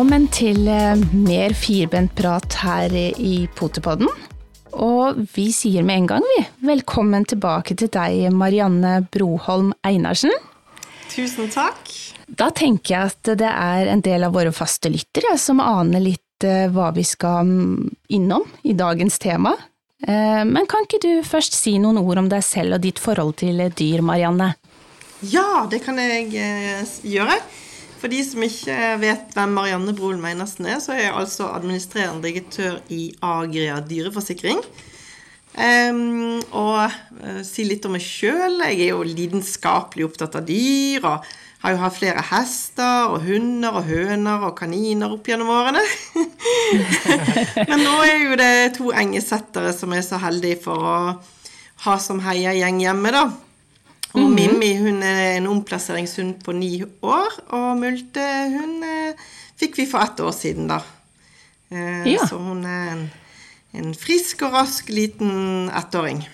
Velkommen til mer firbent prat her i Potepodden. Og vi sier med en gang, vi, velkommen tilbake til deg, Marianne Broholm Einarsen. Tusen takk. Da tenker jeg at det er en del av våre faste lyttere som aner litt eh, hva vi skal innom i dagens tema. Eh, Men kan ikke du først si noen ord om deg selv og ditt forhold til dyr, Marianne? Ja, det kan jeg eh, gjøre. For de som ikke vet hvem Marianne Broholm Meinersen er, så er jeg altså administrerende direktør i Agria dyreforsikring. Um, og uh, si litt om meg sjøl. Jeg er jo lidenskapelig opptatt av dyr. og har jo hatt flere hester og hunder og høner og kaniner opp gjennom årene. Men nå er jo det to engesettere som er så heldige for å ha som heiagjeng hjemme, da. Og Mimmi hun er en omplasseringshund på ni år, og Multe hun eh, fikk vi for ett år siden, da. Eh, Ja. Så hun er en, en frisk og rask liten ettåring.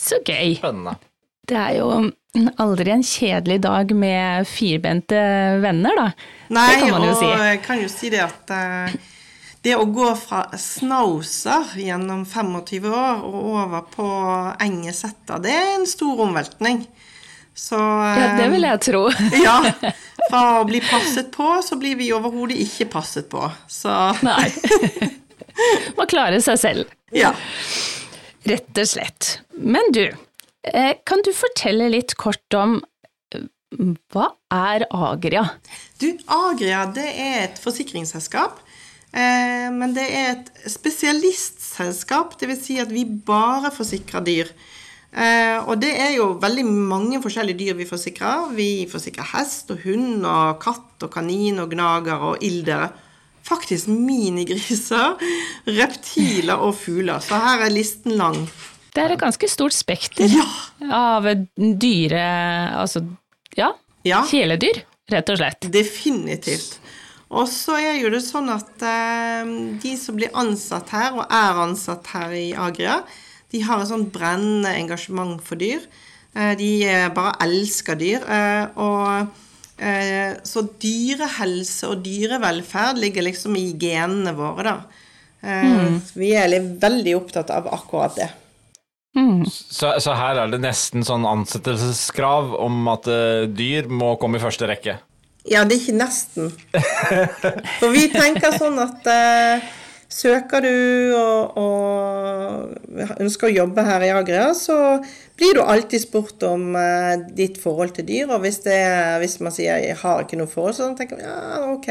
Så gøy! Spennende. Det er jo aldri en kjedelig dag med firbente venner, da. Nei, det kan man jo og si. jeg kan jo si det at eh, det å gå fra snauser gjennom 25 år og over på engesetter, det er en stor omveltning. Så Ja, det vil jeg tro. Ja. Fra å bli passet på, så blir vi overhodet ikke passet på. Så Nei. Må klare seg selv, ja. rett og slett. Men du, eh, kan du fortelle litt kort om eh, hva er Agria? Du, Agria det er et forsikringsselskap. Eh, men det er et spesialistselskap, dvs. Si at vi bare forsikrer dyr. Eh, og det er jo veldig mange forskjellige dyr vi forsikrer. Vi forsikrer hest og hund og katt og kanin og gnager og ildere. Faktisk minigriser, reptiler og fugler. Så her er listen lang. Det er et ganske stort spekter Ja. av dyre... Altså, ja, Ja. kjæledyr, rett og slett. Definitivt. Og så er jo det sånn at eh, de som blir ansatt her, og er ansatt her i Agria, de har et sånn brennende engasjement for dyr. Eh, de eh, bare elsker dyr. Eh, og eh, Så dyrehelse og dyrevelferd ligger liksom i genene våre, da. Mm. Vi er veldig opptatt av akkurat det. Så, så her er det nesten sånn ansettelseskrav om at uh, dyr må komme i første rekke. Ja, det er ikke nesten. For vi tenker sånn at eh, søker du og, og ønsker å jobbe her i Agria, så blir du alltid spurt om eh, ditt forhold til dyr. Og hvis, det, hvis man sier 'jeg har ikke noe forhold', så tenker man ja, ok.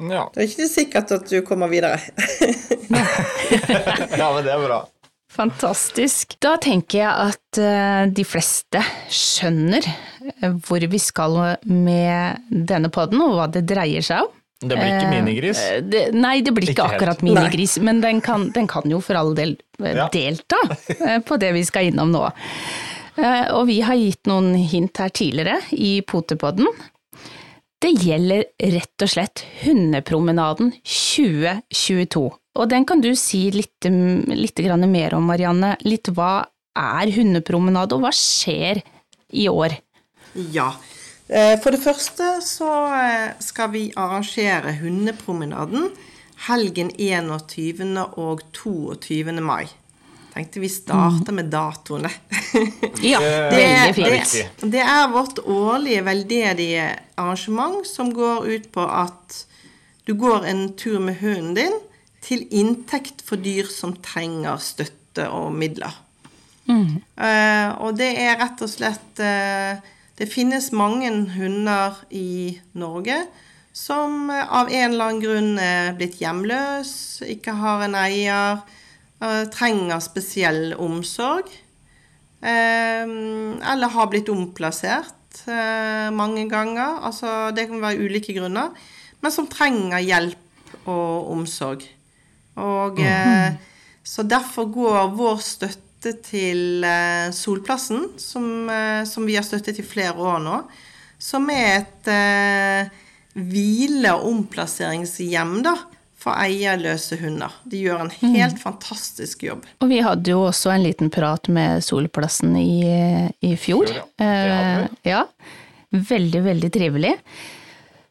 Ja, Da er ikke det sikkert at du kommer videre. ja men det er bra. Fantastisk. Da tenker jeg at eh, de fleste skjønner eh, hvor vi skal med denne podden, og hva det dreier seg om. Det blir ikke minigris. Eh, Det, nei, det blir ikke, Ikke akkurat minigris, men den kan, den kan jo for all del eh, Ja. delta eh, på det vi skal innom nå. Eh, Og vi har gitt noen hint her tidligere i Potepodden. Det gjelder rett og slett Hundepromenaden 2022. Og den kan du si litt, litt grann mer om, Marianne. Litt hva er hundepromenade, og hva skjer i år? Ja. Eh, For det første så eh, skal vi arrangere Hundepromenaden helgen 21. og 22. mai. Tenkte vi starter med datoene. Ja, Det- er det- det er vårt årlige veldedige arrangement som går ut på at du går en tur med hunden din til inntekt for dyr som trenger støtte og midler. Eh, og det er rett og slett eh, Det finnes mange hunder i Norge som av en eller annen grunn er blitt hjemløs, ikke har en eier, eh, trenger spesiell omsorg. Eh, eller har blitt omplassert eh, mange ganger. Altså, det kan være ulike grunner. Men som trenger hjelp og omsorg. Og eh, Så derfor går vår støtte til eh, Solplassen, som, eh, som vi har støttet i flere år nå, som er et eh, hvile- og omplasseringshjem da, for eierløse hunder. De gjør en helt fantastisk jobb. Og vi hadde jo også en liten prat med Solplassen i, i fjor. Fjor, ja. Eh, ja. Veldig, veldig trivelig.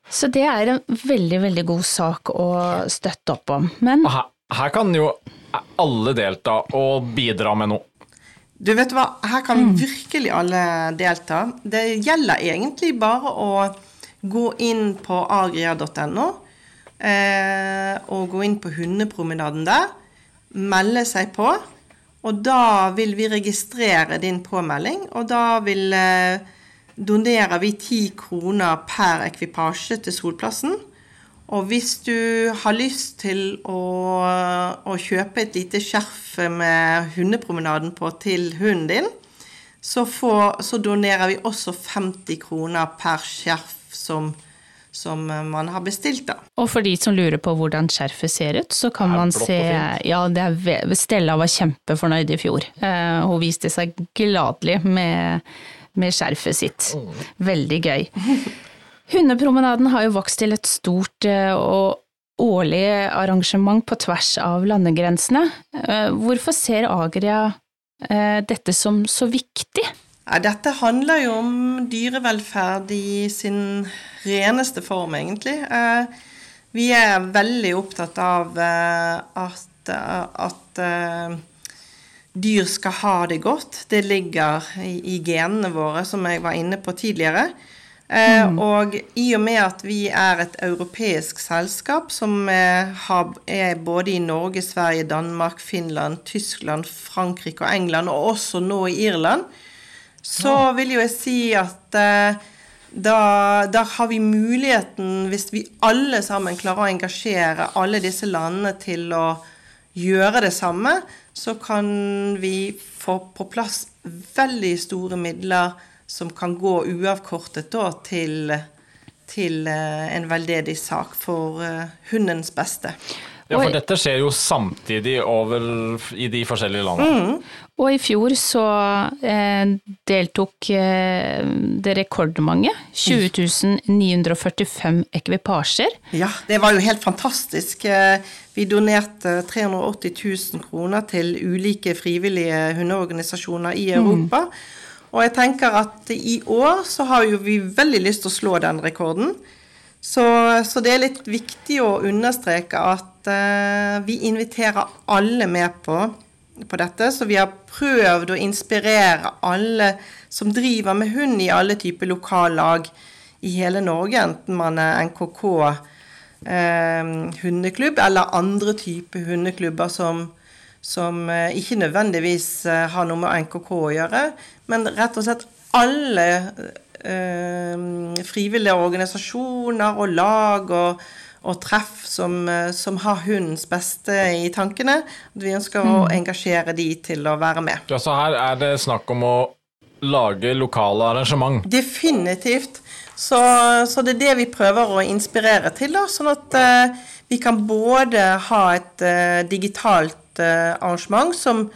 Så det er en veldig, veldig god sak å støtte opp om. Men Og Her, her kan jo alle delta og bidra med noe. Du vet hva, her kan virkelig alle delta. Det gjelder egentlig bare å gå inn på agria.no, eh, og gå inn på hundepromenaden der, melde seg på, og da vil vi registrere din påmelding, og da vil eh, donerer vi ti kroner per ekvipasje til Solplassen. Og hvis du har lyst til å, å kjøpe et lite skjerf med hundepromenaden på til hunden din, så, får, så donerer vi også 50 kroner per skjerf som, som man har bestilt, da. Og for de som lurer på hvordan skjerfet ser ut, så kan man se. Ja, det er Stella var kjempefornøyd i fjor. Uh, hun viste seg gladelig med, med skjerfet sitt. Veldig gøy. Hundepromenaden har jo vokst til et stort eh, og årlig arrangement på tvers av landegrensene. Eh, Hvorfor ser Agria eh, dette som så viktig? Dette handler jo om dyrevelferd i sin reneste form, egentlig. Vi er veldig opptatt av at, at dyr skal ha det godt. Det ligger i genene våre, som jeg var inne på tidligere. Eh, Og i og med at vi er et europeisk selskap som eh, har, er både i Norge, Sverige, Danmark, Finland, Tyskland, Frankrike og England, og også nå i Irland, så vil jo jeg si at eh, da, da har vi muligheten, hvis vi alle sammen klarer å engasjere alle disse landene til å gjøre det samme, så kan vi få på plass veldig store midler som kan gå uavkortet da, til, til eh, en veldedig sak for eh, hundens beste. Ja, for dette skjer jo samtidig over i de forskjellige landene. Og i fjor så eh, deltok eh, det rekordmange. 20 945 ekvipasjer. Ja, det var jo helt fantastisk. Eh, Vi donerte 380 000 kroner til ulike frivillige hundeorganisasjoner i Europa. Og jeg tenker at i år så har jo vi veldig lyst til å slå den rekorden. Så, så det er litt viktig å understreke at uh, vi inviterer alle med på, på dette. Så vi har prøvd å inspirere alle som driver med hund i alle typer lokallag i hele Norge, enten man er NKK uh, hundeklubb eller andre typer hundeklubber som, som eh, ikke nødvendigvis eh, har noe med NKK å gjøre, men rett og slett alle eh, frivillige organisasjoner og lag og, og treff som, eh, som har hundens beste i tankene. Vi ønsker å engasjere de til å være med. Ja, så her er det snakk om å lage lokale arrangement. Definitivt. Så, så det er det vi prøver å inspirere til, da, sånn at eh, vi kan både ha et eh, digitalt arrangement som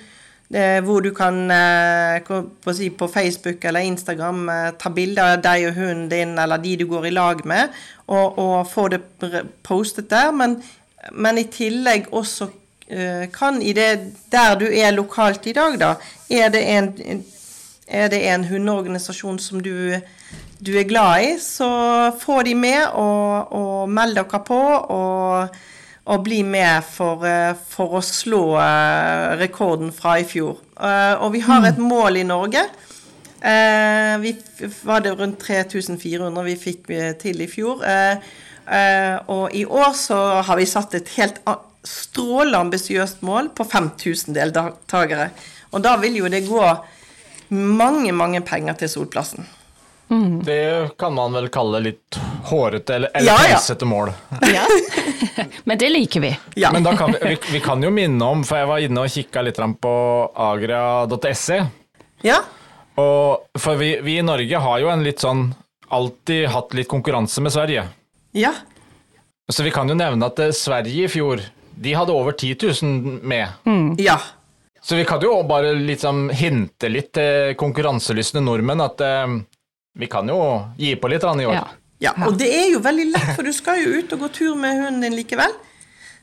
eh, hvor du kan eh, på, si, på Facebook eller Instagram eh, ta bilder av deg og hunden din eller de du går i lag med, og, og få det postet der. Men, men i tillegg også eh, kan i det der du er lokalt i dag, da, er det en, er det en hundeorganisasjon som du, du er glad i, så få de med, og, og meld dere på. Og, og bli med for, eh, for å slå eh, rekorden fra i fjor. Eh, Og vi har et mål i Norge. Eh, Vi var det rundt 3400 vi fikk til i fjor. Eh, eh, Og i år så har vi satt et helt strålende ambisiøst mål på 5000 deltakere. Og da vil jo det gå mange, mange penger til Solplassen. Det kan man vel kalle litt hårete eller, eller Ja, ja. mål. Ja. Men det liker vi. Ja. Men da kan vi, vi, vi kan jo minne om, for jeg var inne og kikka litt på agria.se. ja. Og for vi, vi i Norge har jo en litt sånn alltid hatt litt konkurranse med Sverige. Ja. Så vi kan jo nevne at eh, Sverige i fjor, de hadde over 10 000 med. Ja. Så vi kan jo bare liksom hinte litt til konkurranselystne nordmenn at eh, vi kan jo gi på litt i år. Ja. Ja, og det er jo veldig lett, for du skal jo ut og gå tur med hunden din likevel.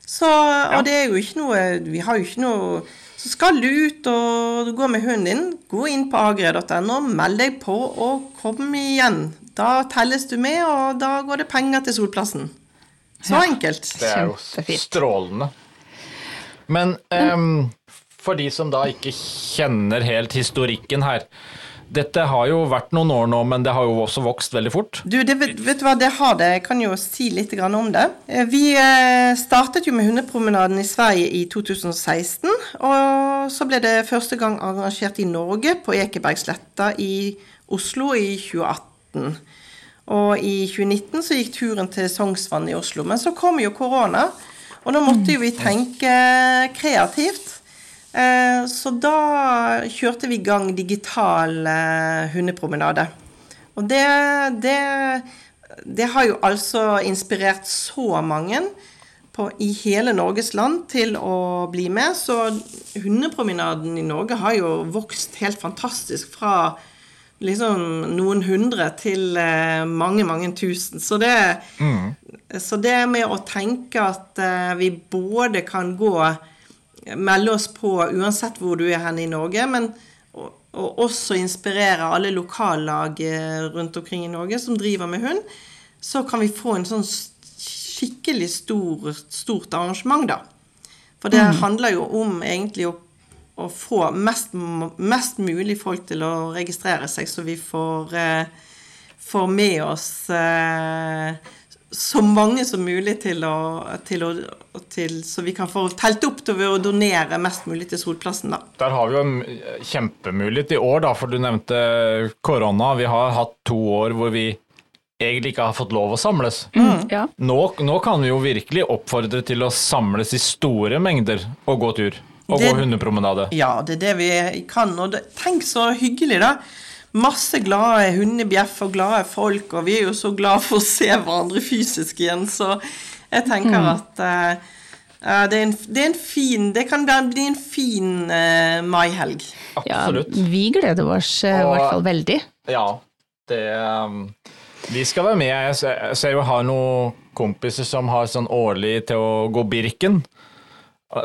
Så, og det er jo ikke noe Vi har jo ikke noe Så skal du ut og gå med hunden din, gå inn på agria.no, meld deg på og kom igjen. Da telles du med, og da går det penger til solplassen. Så enkelt. Det er jo strålende. Men um, for de som da ikke kjenner helt historikken her Dette har jo vært noen år nå, men det har jo også vokst veldig fort. Du, det, vet, vet du hva, det har det. Jeg kan jo si litt grann om det. Eh, Vi eh, startet jo med hundepromenaden i Sverige i 2016. Og så ble det første gang arrangert i Norge, på Ekebergsletta i Oslo i 2018. Og i 2019 så gikk turen til Sognsvann i Oslo. Men så kom jo korona, og da måtte jo vi tenke kreativt. Eh, Så da kjørte vi i gang digital eh, hundepromenade. Og det, det, det har jo altså inspirert så mange på, i hele Norges land til å bli med. Så hundepromenaden i Norge har jo vokst helt fantastisk fra liksom noen hundre til eh, mange, mange tusen. Så det, så det med å tenke at vi både kan gå melde oss på uansett hvor du er hen i Norge, men og, og også inspirere alle lokallag eh, rundt omkring i Norge som driver med hund, så kan vi få en sånn skikkelig stor, stort arrangement, da. For det handler jo om egentlig å, å få mest, mest mulig folk til å registrere seg, så vi får, eh, får med oss eh, så mange som mulig til å, til å til, Så vi kan få telt opp til å donere mest mulig til Solplassen, da. Der har vi jo en kjempemulighet i år, da, for du nevnte korona. Vi har hatt to år hvor vi egentlig ikke har fått lov å samles. Ja. Nå, nå kan vi jo virkelig oppfordre til å samles i store mengder og gå tur. Og Det- gå hundepromenade. Ja, det er det vi kan. Og det, tenk så hyggelig, da. Masse glade hundebjeff og glade folk, og vi er jo så glade for å se hverandre fysisk igjen, så jeg tenker at uh, eh, det, er en, det er en fin Det kan bli en fin uh, maihelg. ja, vi gleder oss i hvert fall veldig. Ja, det um, Vi skal være med. Jeg ser, jeg ser jo har noen kompiser som har sånn årlig til å gå Birken.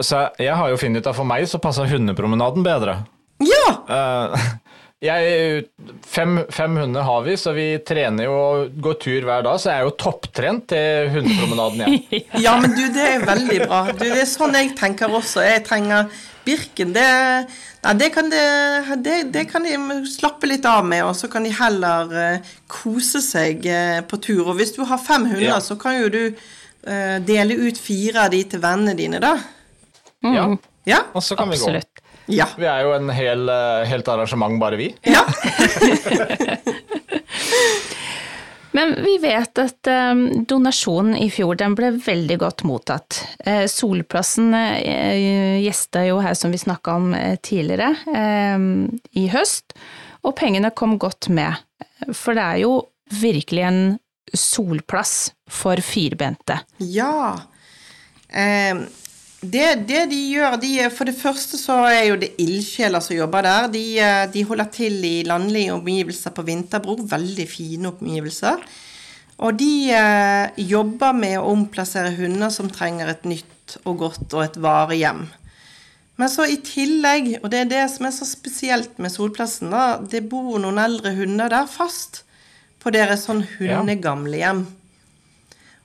Så jeg har jo funnet ut at for meg så passer hundepromenaden bedre. Ja! Eh, jeg, fem, fem hunder har vi, så vi trener jo og går tur hver dag, så jeg er jo topptrent til hundepromenaden, jeg. Ja, men du, det er veldig bra. Du, det er sånn jeg tenker også. Jeg trenger Birken, det, nei, det, kan de, det, det kan de slappe litt av med, og så kan de heller uh, kose seg uh, på tur. Og hvis du har fem hunder, Ja. så kan jo du uh, dele ut fire av de til vennene dine, da. Ja, Ja? og så kan vi gå. Ja. Vi er jo en hel, eh, helt arrangement, bare vi. ja. Men vi vet at eh, donasjonen i fjor den ble veldig godt mottatt. Eh, Solplassen gjesta jo her som vi snakka om tidligere, i høst, og pengene kom godt med. For det er jo virkelig en solplass for firbente. Ja. Eh, det, det de gjør de, For det første så er jo det ildsjeler som jobber der. De, eh, de holder til i landlige omgivelser på Vinterbro. Veldig fine omgivelser. Og de eh, jobber med å omplassere hunder som trenger et nytt og godt og et varig hjem. Men så i tillegg, og det er det som er så spesielt med Solplassen, da, det bor noen eldre hunder der fast på deres sånn hundegamlehjem.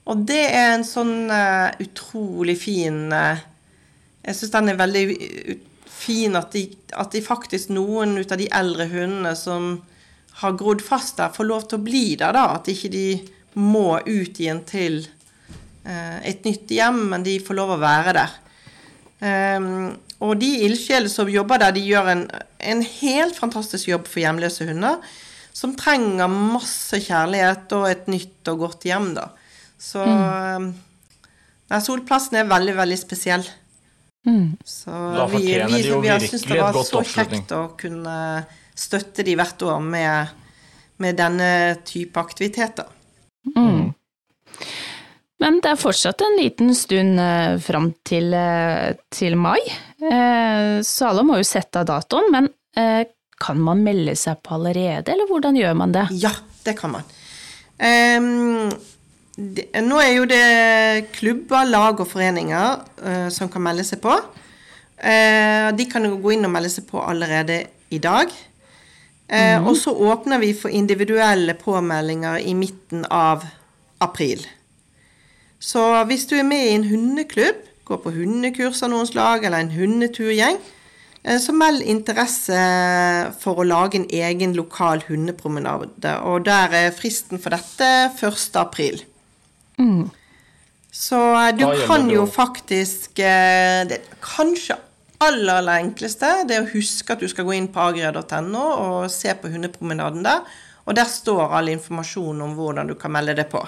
Og det er en sånn uh, utrolig fin uh, Jeg syns den er veldig fin at de, at de faktisk, noen ut av de eldre hundene som har grodd fast der, får lov til å bli der, da. At ikke de må ut igjen til uh, et nytt hjem, men de får lov å være der. Um, og de ildsjelene som jobber der, de gjør en, en helt fantastisk jobb for hjemløse hunder. Som trenger masse kjærlighet og et nytt og godt hjem, da. Så mm. Nei, Solplassen er veldig, veldig spesiell. Så vi, vi, vi, vi har syntes det var så oppslutning. kjekt å kunne støtte de hvert år med, med denne type aktiviteter. Men det er fortsatt en liten stund eh, fram til, eh, til mai, eh, så alle må jo sette av datoen. Men eh, kan man melde seg på allerede, eller hvordan gjør man det? Ja, det kan man. Ehm, det, nå er jo det klubber, lag og foreninger uh, som kan melde seg på. Uh, de kan jo gå inn og melde seg på allerede i dag. Eh, Og så åpner vi for individuelle påmeldinger i midten av april. Så hvis du er med i en hundeklubb, går på hundekurs av noens lag eller en hundeturgjeng, så meld interesse for å lage en egen lokal hundepromenade. Og der er fristen for dette 1. april. Så eh, du kan jo faktisk eh, Det kanskje aller aller enkleste det er å huske at du skal gå inn på agria.no og se på hundepromenaden der. Og der står all informasjon om hvordan du kan melde det på.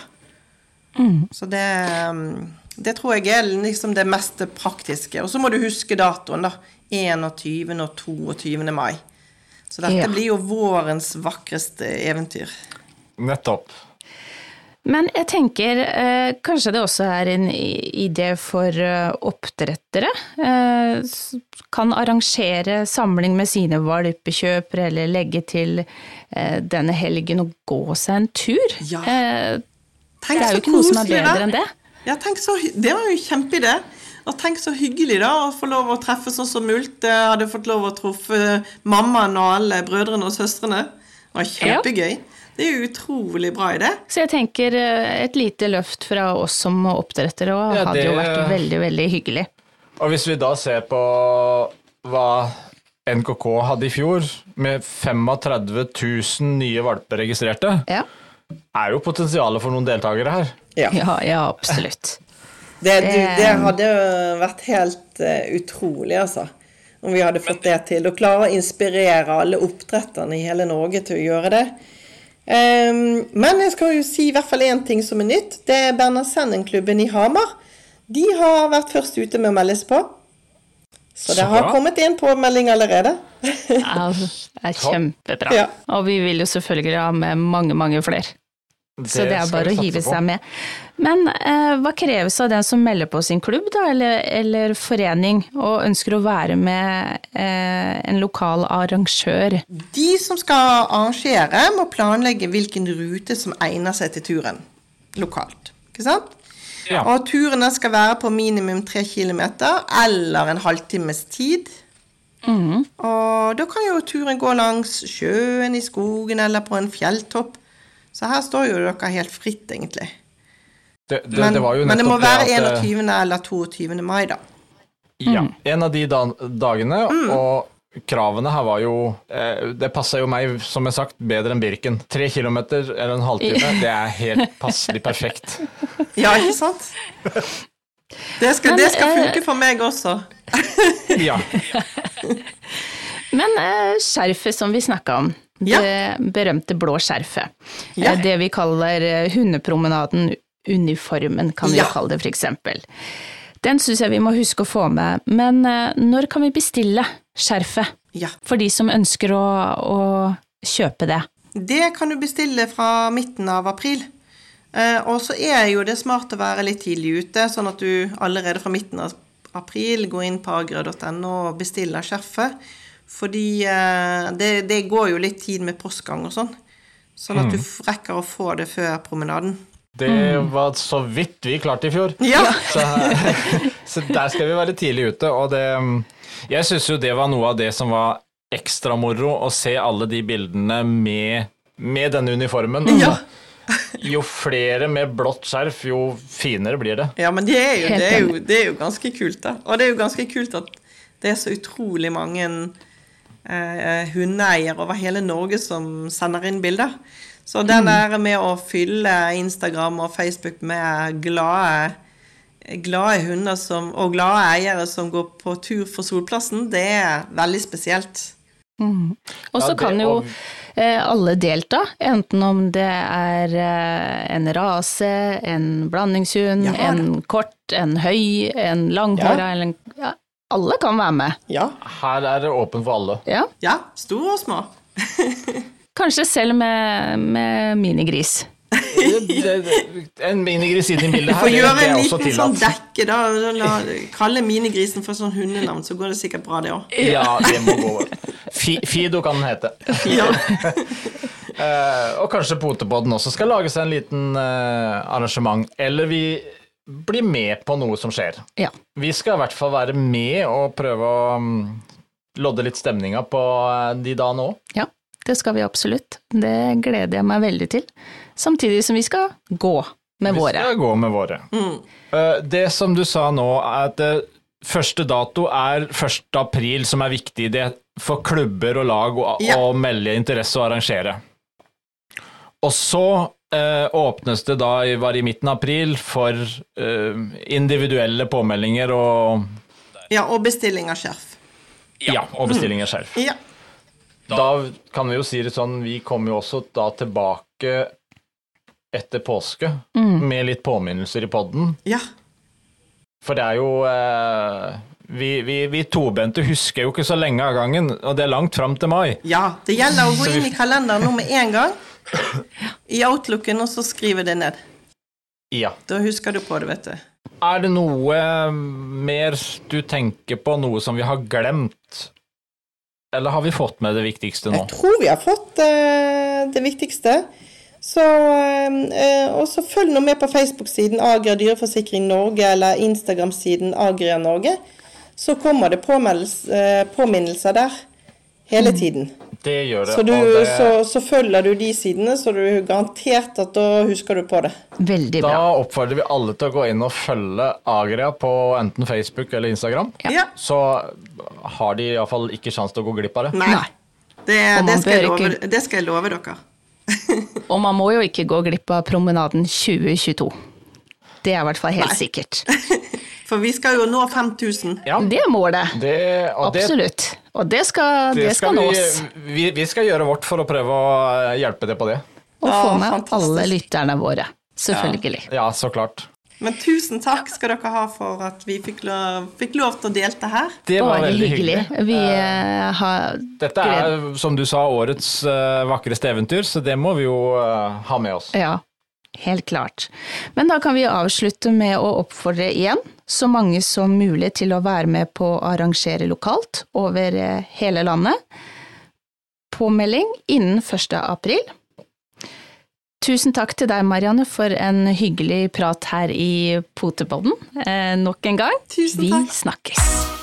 Så det, mm, det tror jeg er liksom det mest praktiske. Og så må du huske datoen, da. 21. og 22. mai. Så dette Ja. blir jo vårens vakreste eventyr. Nettopp. Men jeg tenker eh, kanskje det også er en idé for eh, oppdrettere. Eh, kan arrangere samling med sine valpekjøpere, eller legge til eh, denne helgen og gå seg en tur. Ja. Eh, det er jo ikke noe som er bedre da. enn det. Ja, så, Det var jo kjempeidé. Og tenk så hyggelig da, å få lov å treffe sånn som Multe hadde fått lov å treffe mammaen og alle brødrene og søstrene. Det var kjempegøy. Det er utrolig bra idé. Så jeg tenker eh, et lite løft fra oss som oppdrettere òg Ja, hadde jo vært veldig, veldig hyggelig. Og hvis vi da ser på hva NKK hadde i fjor, med 35 000 nye valper registrerte, Ja, er jo potensialet for noen deltakere her. Ja. ja, ja absolutt. Det, du, Det- hadde vært helt eh, utrolig, altså. Om vi hadde fått det til. Å klare å inspirere alle oppdretterne i hele Norge til å gjøre det. Ehm, men jeg skal jo si i hvert fall én ting som er nytt. Det er Bernhardsendenklubben i Hamar. De har vært først ute med å melde seg på. Så det har bra. kommet en påmelding allerede. Ja, det er kjempebra. Ja. Og vi vil jo selvfølgelig ha med mange, mange flere. Så det er bare å hive på. seg med. Men eh, hva kreves av den som melder på sin klubb, da, eller, eller forening, og ønsker å være med eh, en lokal arrangør? De som skal arrangere, må planlegge hvilken rute som egner seg til turen lokalt. Ikke sant? Ja. Og turene skal være på minimum tre kilometer eller en halvtimes tid. Og da kan jo turen gå langs sjøen, i skogen eller på en fjelltopp. Så her står jo dere helt fritt, egentlig. Det, det, Men det, var jo men det må være at, eh, 21. eller 22. mai, da. Ja, en av de da, dagene, og kravene her var jo eh, Det passa jo meg, som jeg sagt, bedre enn Birken. Tre kilometer eller en halvtime, det er helt passelig perfekt. Ja, ikke sant? Det skal, Men, det skal eh, funke for meg også. Ja. Men eh, skjerfet som vi snakka om, Ja. det berømte blå skjerfet. Ja. Eh, Det vi kaller eh, hundepromenaden, uniformen kan vi Ja. kalle det eksempel. Den syns jeg vi må huske å få med, men eh, når kan vi bestille skjerfet? Ja. For de som ønsker å, å kjøpe det. Det kan du bestille fra midten av april. Og så er jo det smart å være litt tidlig ute, sånn at du allerede fra midten av april går inn på agrø.no og bestiller skjerfet. Fordi eh, det, det går jo litt tid med postgang og sånn. Sånn at du rekker å få det før promenaden. Det var så vidt vi klarte i fjor. Ja! Så, så der skal vi være tidlig ute. Og det Jeg syns jo det var noe av det som var ekstra moro, å se alle de bildene med, med denne uniformen. Ja. Jo flere med blått skjerf, jo finere blir det. Ja, men det er, jo, det, er jo, det er jo ganske kult, da. Og det er jo ganske kult at det er så utrolig mange eh, hundeeiere over hele Norge som sender inn bilder. Så den der med å fylle Instagram og Facebook med glade, glade hunder som, og glade eiere som går på tur for solplassen, det er veldig spesielt. Og så Ja, kan jo eh, alle delta, enten om det er eh, en rase, en blandingshund, Ja en kort, en høy, en langhåra Ja. eller en ja, Alle kan være med. Ja. Her er det åpent for alle. Ja. ja store og små. Kanskje selv med, med minigris. En minigris inni i bildet her, det, gjøre det en er også liten sånn dekke, da. La, kalle minigrisen for sånn hundenavn, så går det sikkert bra, det òg. Ja, det må gå. Fi, Fido kan den hete. Ja. uh, og kanskje Potepodden også skal lage seg en liten uh, arrangement. Eller vi blir med på noe som skjer. Ja. Vi skal i hvert fall være med og prøve å mm, lodde litt stemninga på eh, de dagene òg. ja. det skal vi absolutt. Det gleder jeg meg veldig til. Samtidig som vi skal gå med våre. Vi skal gå med våre. Mm. Det som du sa nå, er at eh, første dato er 1. april, som er viktig det for klubber og lag å, Ja. å melde interesse og arrangere. Og så eh, åpnes det da, i- var i midten av april, for eh, individuelle påmeldinger og, Ja, og bestilling av skjerf. ja, og bestilling av skjerf. Ja. Da kan vi jo si det sånn, vi kommer jo også da tilbake etter påske med litt påminnelser i podden. Ja. For det er jo eh, Vi, vi, vi tobente husker jo ikke så lenge av gangen, og det er langt fram til mai. ja. Det gjelder å gå inn i kalenderen nå med en gang. I outlooken, og så skrive det ned. Ja. Da husker du på det, vet du. Er det noe mer du tenker på, noe som vi har glemt? Eller har vi fått med det viktigste nå? Jeg tror vi har fått uh, det viktigste. Så, uh, og så følg nå med på Facebook-siden Agria dyreforsikring Norge eller Instagram-siden Agria Norge. Så kommer det påminnelser der hele tiden. Det gjør det. Så, du, det så, så følger du de sidene, så du er garantert at da husker du på det. Veldig bra. da oppfordrer vi alle til å gå inn og følge Agria på enten Facebook eller Instagram. Ja. Så har de iallfall ikke sjanse til å gå glipp av det. Nei. Det, det, skal jeg love, det skal jeg love dere. Og man må jo ikke gå glipp av promenaden 2022. Det er i hvert fall helt Nei. sikkert. For vi skal jo nå 5000. Ja, Det er målet. det, og det, skal, det, det skal, skal vi, nås. vi, vi skal gjøre vårt for å prøve å hjelpe det på det. Og Ja, få med fantastisk. alle lytterne våre. Selvfølgelig. Ja, så klart. Men tusen takk skal dere ha for at vi fikk lov, fikk lov til å delte her. Det var Bare veldig hyggelig. hyggelig. Vi uh, har Dette er, som du sa, årets uh, vakreste eventyr, så det må vi jo uh, ha med oss. Ja, helt klart. Men da kan vi avslutte med å oppfordre igjen så mange som mulig til å være med på å arrangere lokalt over eh, hele landet. Påmelding innen 1. april. Tusen takk til deg, Marianne, for en hyggelig prat her i Potepodden eh, nok en gang. Tusen Vi takk. snakkes.